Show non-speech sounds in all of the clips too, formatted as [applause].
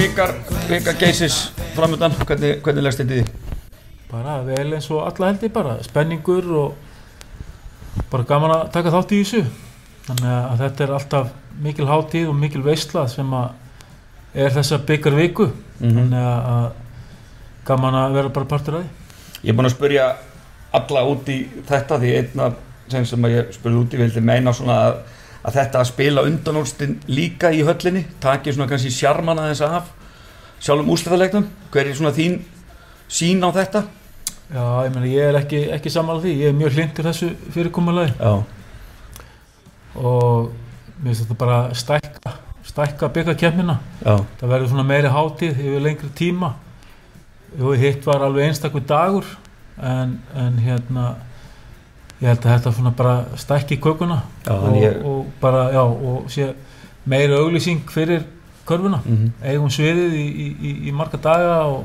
byggar, byggar geysis framöndan, hvernig, hvernig leggst þetta í því? bara vel eins og alla held ég bara. Spenningur og bara gaman að taka þátt í þessu. Þannig að þetta er alltaf mikil hátíð og mikil veistla sem að er þessa byggar viku. Mhm. þannig að gaman að vera bara partur af því. Ég er búin að spurja alla út í þetta því einn af þeim sem að ég spurði út í vildi meina svona að, að þetta að spila undanúrstin líka í höllinni taki svona kannski sjarmana þess af sjálfum úrslutalegnum hver er svona þín sín á þetta? Já, ég meina ég er ekki, ekki sammála því. Ég er mjög hlindur þessu fyrirkomulagi. Já, og mér finnst þetta bara stækka stækka byggarkemmina já, það verður svona meiri hátíð yfir lengri tíma. Jú, hitt var alveg einstakur dagur en, en hérna ég held að þetta svona bara stækki kökuna. Já og, ég og bara, já, og sé meiri auglýsing fyrir körfuna. Mm eigum sviðið í, í, í, í marga daga og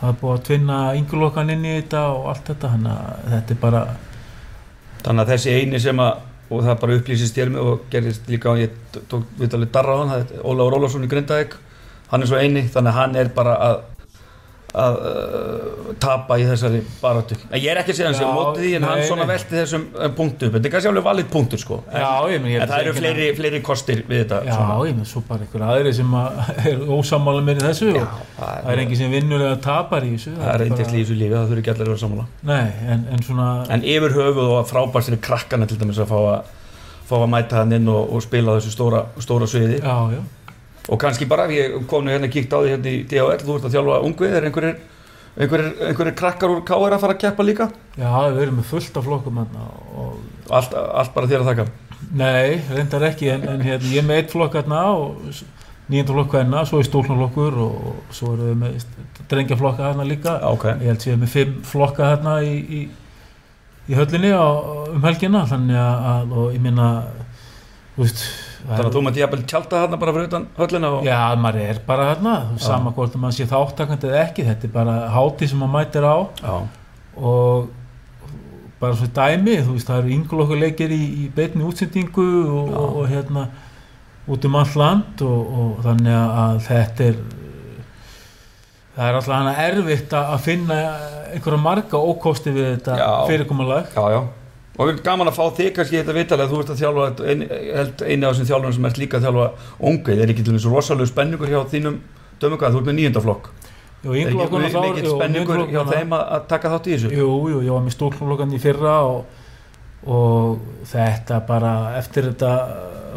það er búið að tvinna yngurlokan inn í þetta og allt þetta þannig að þetta er bara Þannig að þessi eini sem að og það bara upplýsist með og gerðist líka ég tók við alveg darra á hann það er Ólafur Ólafsson í Grindavík hann er svo eini þannig að hann er bara að að uh, tapa í þessari baráttu. En ég er ekki að segja hans ég móti því en hann nei, svona nei. velti þessum uh, punktu upp. Þetta er kannski alveg valið punktur sko. En, já, ég, meni, ég en það eru fleiri, fleiri kostir við þetta já, svona. ég með svo bara einhver aðri sem að [laughs] er ósamála í þessu Já, það það er engin sem vinnur eða tapar í þessu. Það er reyndist bara- í þessu lífi, það þurfi ekki allir að vera sammála. Nei, en, en svona en yfir höfuð og frábært fyrir krakkana til dæmis að fá að, fá að mæta hann inn og, og spila þessu stóra, stóra sviði. Já, já, og kannski bara, ég kom nú hérna kíkt á því hérna í DHL, þú ert að þjálfa ungvið er einhverjir, einhverjir, einhverjir krakkar úr KR að fara að keppa líka já, við erum með fullt af flokkum hérna og allt, allt bara þér að þakka Nei, reyndar ekki, en, en hérna, ég er með eitt flokk hérna og nýjönda flokk hérna, svo er stólnarflokkur og svo erum við með drengjaflokka hérna líka. Já, ok. Ég held sér með fimm flokka hérna í, í, í höllinni á, um helgina, þannig að, að og ég minna, þú veist, þannig að þú mætti jafnvel tjálta þarna bara fyrir utan höllina og Já, maður er bara hérna, sama hvort að maður sé þáttakandi eða ekki, þetta er bara hátíð sem maður mætir á Já. og bara svo dæmi, þú veist, það eru yngulokkur leikir í, í beinni útsendingu og, Já. og, og hérna út um allt land og, og þannig að þetta er það er alltaf hana erfitt að finna einhverja marga ókosti við þetta Já. fyrirkomulag já, já og við erum gaman að fá þig kannski þetta vitalega þú ert að þjálfa, ein, eini af þessum þjálfurum sem ert líka að þjálfa ungvið er ekki til þessu rosalega spenningur hjá þínum dömugað, þú ert með nýjöndaflokk Jú, er ekki jú, spenningur hjá þeim að, að taka þátt í þessu? Jú, jú, ég var með stólklokkan í fyrra og, og þetta bara eftir þetta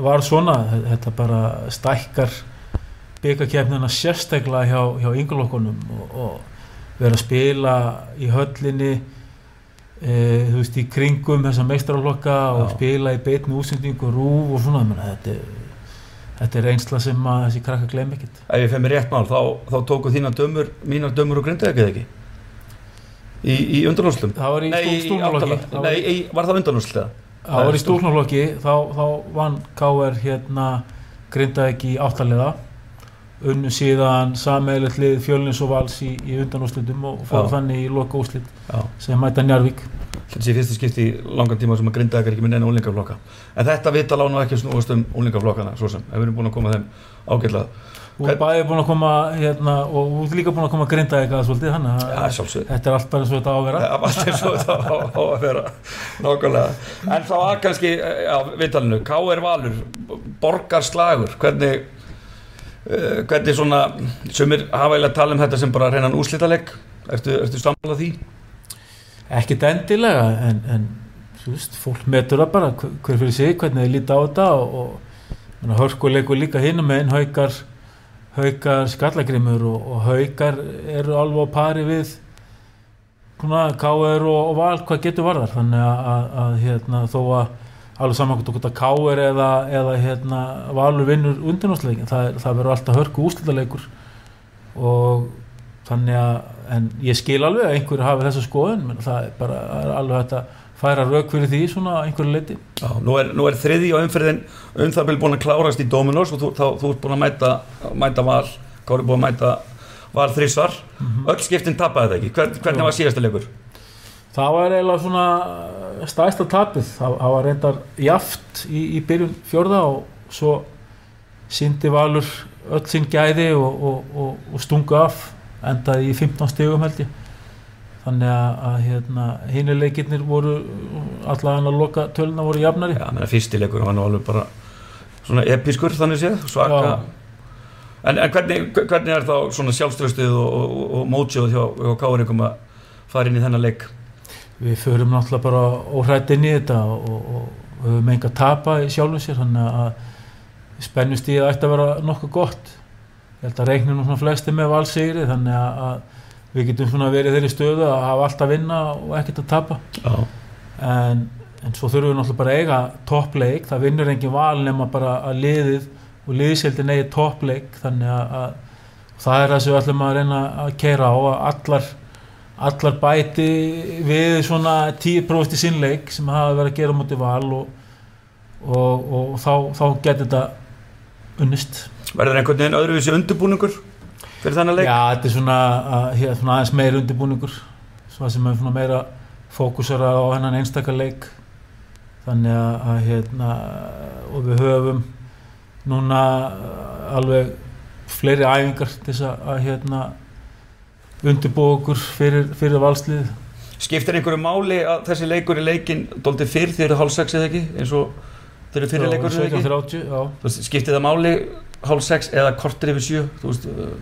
var svona þetta bara stækkar byggakefnina sérstaklega hjá, hjá ynglokkunum og, og vera að spila í höllinni e, þú veist í kringum þessa meistrarlokka og spila í beitni útsendingu rúf og svona menna, þetta, þetta er einsla sem að þessi krakka gleym ekkert. Ef ég fef mér rétt mál, þá, þá tóku þína dömur mínar dömur og grindaði ekki ekki? Í, í undanúslum það var í Nei, í í, var það undanúsl eða? Það var í stúlnarlokki, þá, þá vann K.R. hérna grindaði ekki í áttaliða unnu síðan sameigilegt lið fjölnins og vals í, í undanúslitum og fór þannig í loka úslit sem mæta Njarvík þetta sé fyrsta skipti í langan tíma sem að grindaði ekki með neina úlingaflokka en þetta vita lána ekki snúast um úlingaflokkana svo sem, ef við erum búin að koma þeim ágætlega. Þú er bæði búin að koma hérna og þú ert líka búin að koma að grindaði eitthvað svolítið þannig að sjálfsög þetta er allt bara eins og þetta á að vera. Það var alltaf svo þetta á, á að vera. Nákvæmlega. En þá að kannski, já, vitalinu K.R. Valur, borgarslagur. Hvernig hvernig svona, sumir hafa eiginlega að tala um þetta sem bara reynan úrslitaleg ertu, ertu sammála því? ekkert endilega en, en þú veist, fólk metur það bara hver fyrir sig, hvernig þið líta á þetta og, og hörkuleikur líka hinum með einn haukar haukar skallagrimur og, og haukar eru alveg á pari við K.R. og, og Val hvað getur varðar þannig að, að, að hérna, þó að alveg saman hvort að K.R. eða, eða hérna, Valur vinnur undanúsleikin það, það verður alltaf hörku úslitaleikur og þannig að en ég skil alveg að einhverju hafi þessa skoðun menn það er bara er alveg hægt að færa rauk fyrir því svona einhverju leiti Já, nú er, nú er þriði og umferðin um það bil búin að klárast í Dominos og þú, þá, þú ert búin að mæta, mæta val Kári búin að mæta val þrísvar öll skiptin tapaði þetta ekki. Hvern, hvernig var síðasta leikur? það var eiginlega svona stæsta tapið. Það, það var reyndar jaft í, í byrjun fjörða og svo síndi Valur öll sín gæði og, og, og, og stungu af endaði í 15 stegum held ég. Þannig að, að hérna, hinuleikirnir voru allavega að loka töluna voru jafnari. Já, menna fyrstileikur var nú alveg bara svona episkur þannig séð, svaka. En, en hvernig, hvernig er þá svona sjálfströstuð og, og, og mótsjóð hjá, hjá Káringum að fara inn í þennan leik við förum náttúrulega bara óhrætt inn í þetta og, og, og höfum enga að tapa í sjálfum sér þannig að spennustíð ætti að vera nokkuð gott. Ég held að reiknum svona flesti með valsigri þannig að, að við getum svona verið í þeirri stöðu að hafa allt að vinna og ekkert að tapa. En, en svo þurfum við náttúrulega bara að eiga toppleik, það vinnur engin val nema bara að liðið og liðsheldin eigi toppleik. Þannig að, að það er það sem við ætlum að reyna að keira á að allar, allar bæti við svona 10% í sinnleik sem hafa verið að gera mútið val og, og, og þá, þá getur þetta unnist. Verður einhvern veginn öðruvísi undirbúningur fyrir þennan leik? Já, þetta er svona, að, hér, svona aðeins meira undirbúningur svona sem er svona meira fókusara á hennan einstakar leik. Þannig að, að hérna og við höfum núna uh, alveg fleiri æfingar til þess að, að hérna undirbúa okkur fyrir, fyrir valslið? Skiptir einhverju máli að þessi leikur er leikin dóltið fyrr þegar það er hálf sex eða ekki? Eins og þeir eru fyrir leikur eða ekki? 17.30, já. Þú veist, Skiptir það máli hálf sex eða kortir yfir sjö? Þú veist, uh,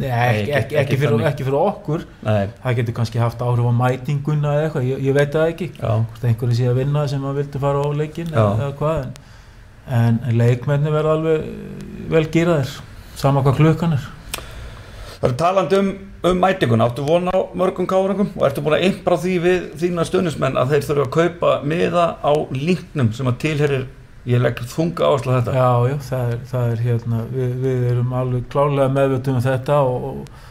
Nei, ekki, ekki, ekki, fyrir, ekki fyrir okkur. Nei, það getur kannski haft áhrif á mætinguna eða eitthvað, ég, ég veit það ekki. Já, hvort einhverju sé að vinna sem að vildi fara á leikin Já. eða, hvað en, en, en leikmenni verða alveg vel gýraðir sama hvað klukkan er. Það er talandi um, um mætinguna, áttu vona á mörgum káringum og ertu búin að impra því við þína stuðnismenn að þeir þurfa að kaupa miða á linknum sem að tilherir, ég legg þunga áherslu á þetta. já, já, það er, það er hérna við, við erum alveg klálega meðvöldum um þetta og, og,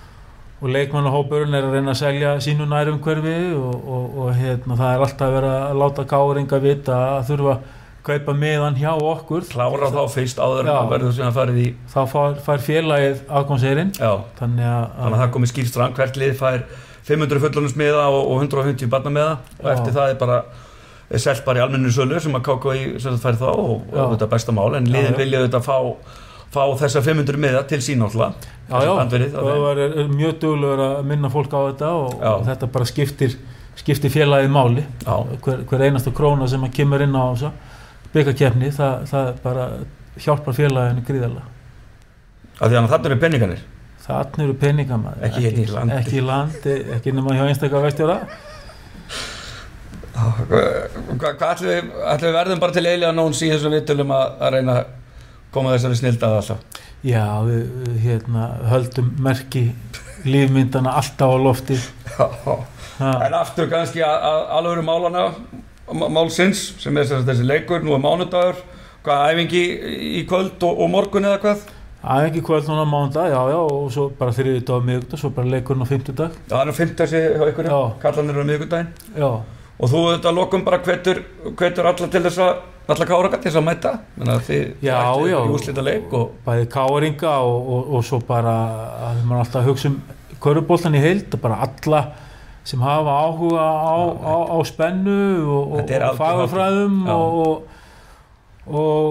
og leikmannahópurinn er að reyna að selja sínu nærum hverfi og, og, hérna það er alltaf verið að láta káringa vita að þurfa kaupa miðan hjá okkur. Klára þá fyrst áður en það verður síðan farið í, þá fær, fær félagið afgómseyrin já, þannig að, þannig að það komið skýrst fram, hvert lið fær 500 fullunusmiða og, og 150 barnamiða og eftir það er bara er selt bara í almennu sölu sem að KKI sem fær þá og, og þetta er besta mál. En liðin vilja þetta fá, fá þessa 500 miða til sín alltaf það er mjög duglegur að minna fólk á þetta og, og þetta bara skiptir, skiptir félagið máli. Hver, hver einasta króna sem að kemur inn á þessa byggakefni, það, það bara hjálpar félaginu af því að þarna eru penninganir Þannig eru peningamæður Ekki hérna í landi. Ekki í landi, ekki nema hjá einstakar vestjóra. Hvað hva ætlum við, verðum bara til eiginlega nóns í þessum vittulum að, að reyna að koma þessari snildað alltaf? Já, við, við hérna, höldum merki lífmyndana alltaf á lofti. Ha, En aftur kannski alveg málana má- málsins sem er þessi leikur, nú er mánudagur hvað æfingi í kvöld og, og morgun eða hvað? Ekki kvöld núna á mándag, já, já, og svo bara þriðið dag á miðugdag, svo bara leikurinn á fimmtudag Það er nú fimmtagsi hjá ykkur, Já. kallanir á miðvikudaginn Já, og þú þetta lokum bara hvetur, hvetur alla til þess að alla kárakat til þess að mæta þannig að þið Já, já. í úslita leik og bæði káringa og, og, og svo bara að maður alltaf að hugsa um körubóltan í heild og bara alla sem hafa áhuga á, á, á spennu og, og, fagafræðum og, og, og,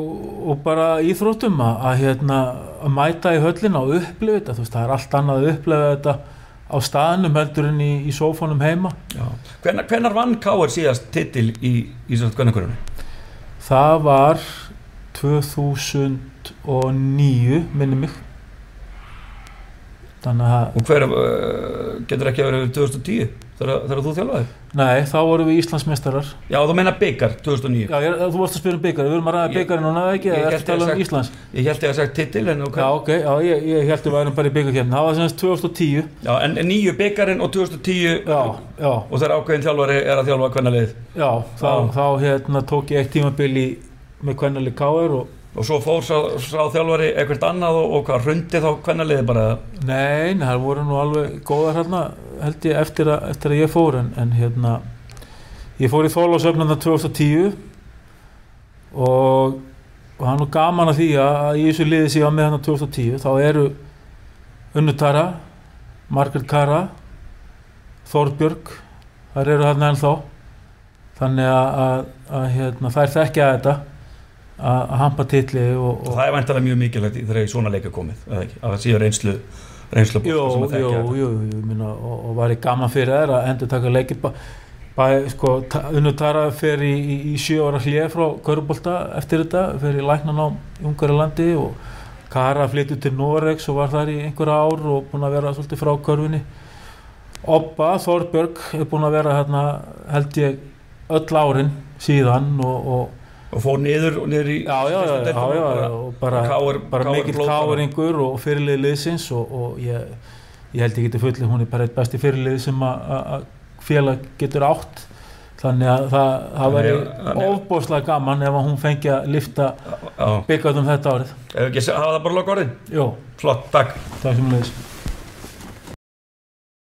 og bara íþróttum að, að, hérna, að mæta í höllina og upplifa þetta, veist, það er allt annað að upplifa þetta á staðnum heldur en í, í sófónum heima. hvenar, hvenar vann Káar síðast titil í, í svona hvernig Það var 2009 minni mig þannig að og hver uh, getur ekki að vera 2010 þegar, þú þjálfaði nei, þá vorum við Íslandsmeistarar. Já, þú meina byggar 2009 Já, ég, þú varst að spila um byggar, við erum að ræða Ég- byggarinn núna ekki, ég hélt ertu að ég um Íslands? Ég held ég að sagt titil en ok. Já, ok, já, ég, ég held að við værum bara í byggarkefni það var semst 2010 Já, en, en nýju byggarinn og 2010 Já, já, og þegar ákveðin þjálfari er að þjálfa hvernig leið já, þá, þá hérna tók ég eitt tímabil í með kvennali K.R. og og svo fór sá, þjálfari eitthvað annað og, og hvað hrundi þá hvernig leiði bara? Nei, nei, það voru nú alveg góðar hérna held ég eftir að, eftir að ég fór en, en hérna ég fór í þólásöfnanda 2010 og og það er gaman að því að í þessu liði sem ég var með hérna 2010 þá eru Unnutara Margaret Kara Þorbjörg þær eru hérna ennþá. Þannig að, að, að hérna, þær þekkja þetta að að hampa titli og, og það er vantilega mjög mikilvægt þegar svona leika komið ekki, að það séu reynslu reynslu jú, jú, jú, jú minna, og, og var í gaman fyrir þær að endur taka bæ sko, ta- Unnu Tara fer í, í, í sjö ára hlið frá Körubolta eftir þetta, í læknan á Ungarilandi og Kara flyttur til Noregs og var þar í einhverja ár og búin að vera svolítið frá körfinni Obba Þorbjörg er búin að vera hérna held ég öll árin síðan og, og og fór niður og niður í já, já, já, og bara, Káir- bara mikill bara. káringur og fyrirlið liðsins og, og ég, ég held ég geti fullið hún er bara eitt besti fyrirlið sem að- félag getur átt. Þannig að það, það væri ofbóðslega gaman ef hún fengi að lifta byggjaðum þetta árið. Ef ekki hafa það bara loka orðin Jó, flott, takk. Það sem leiðis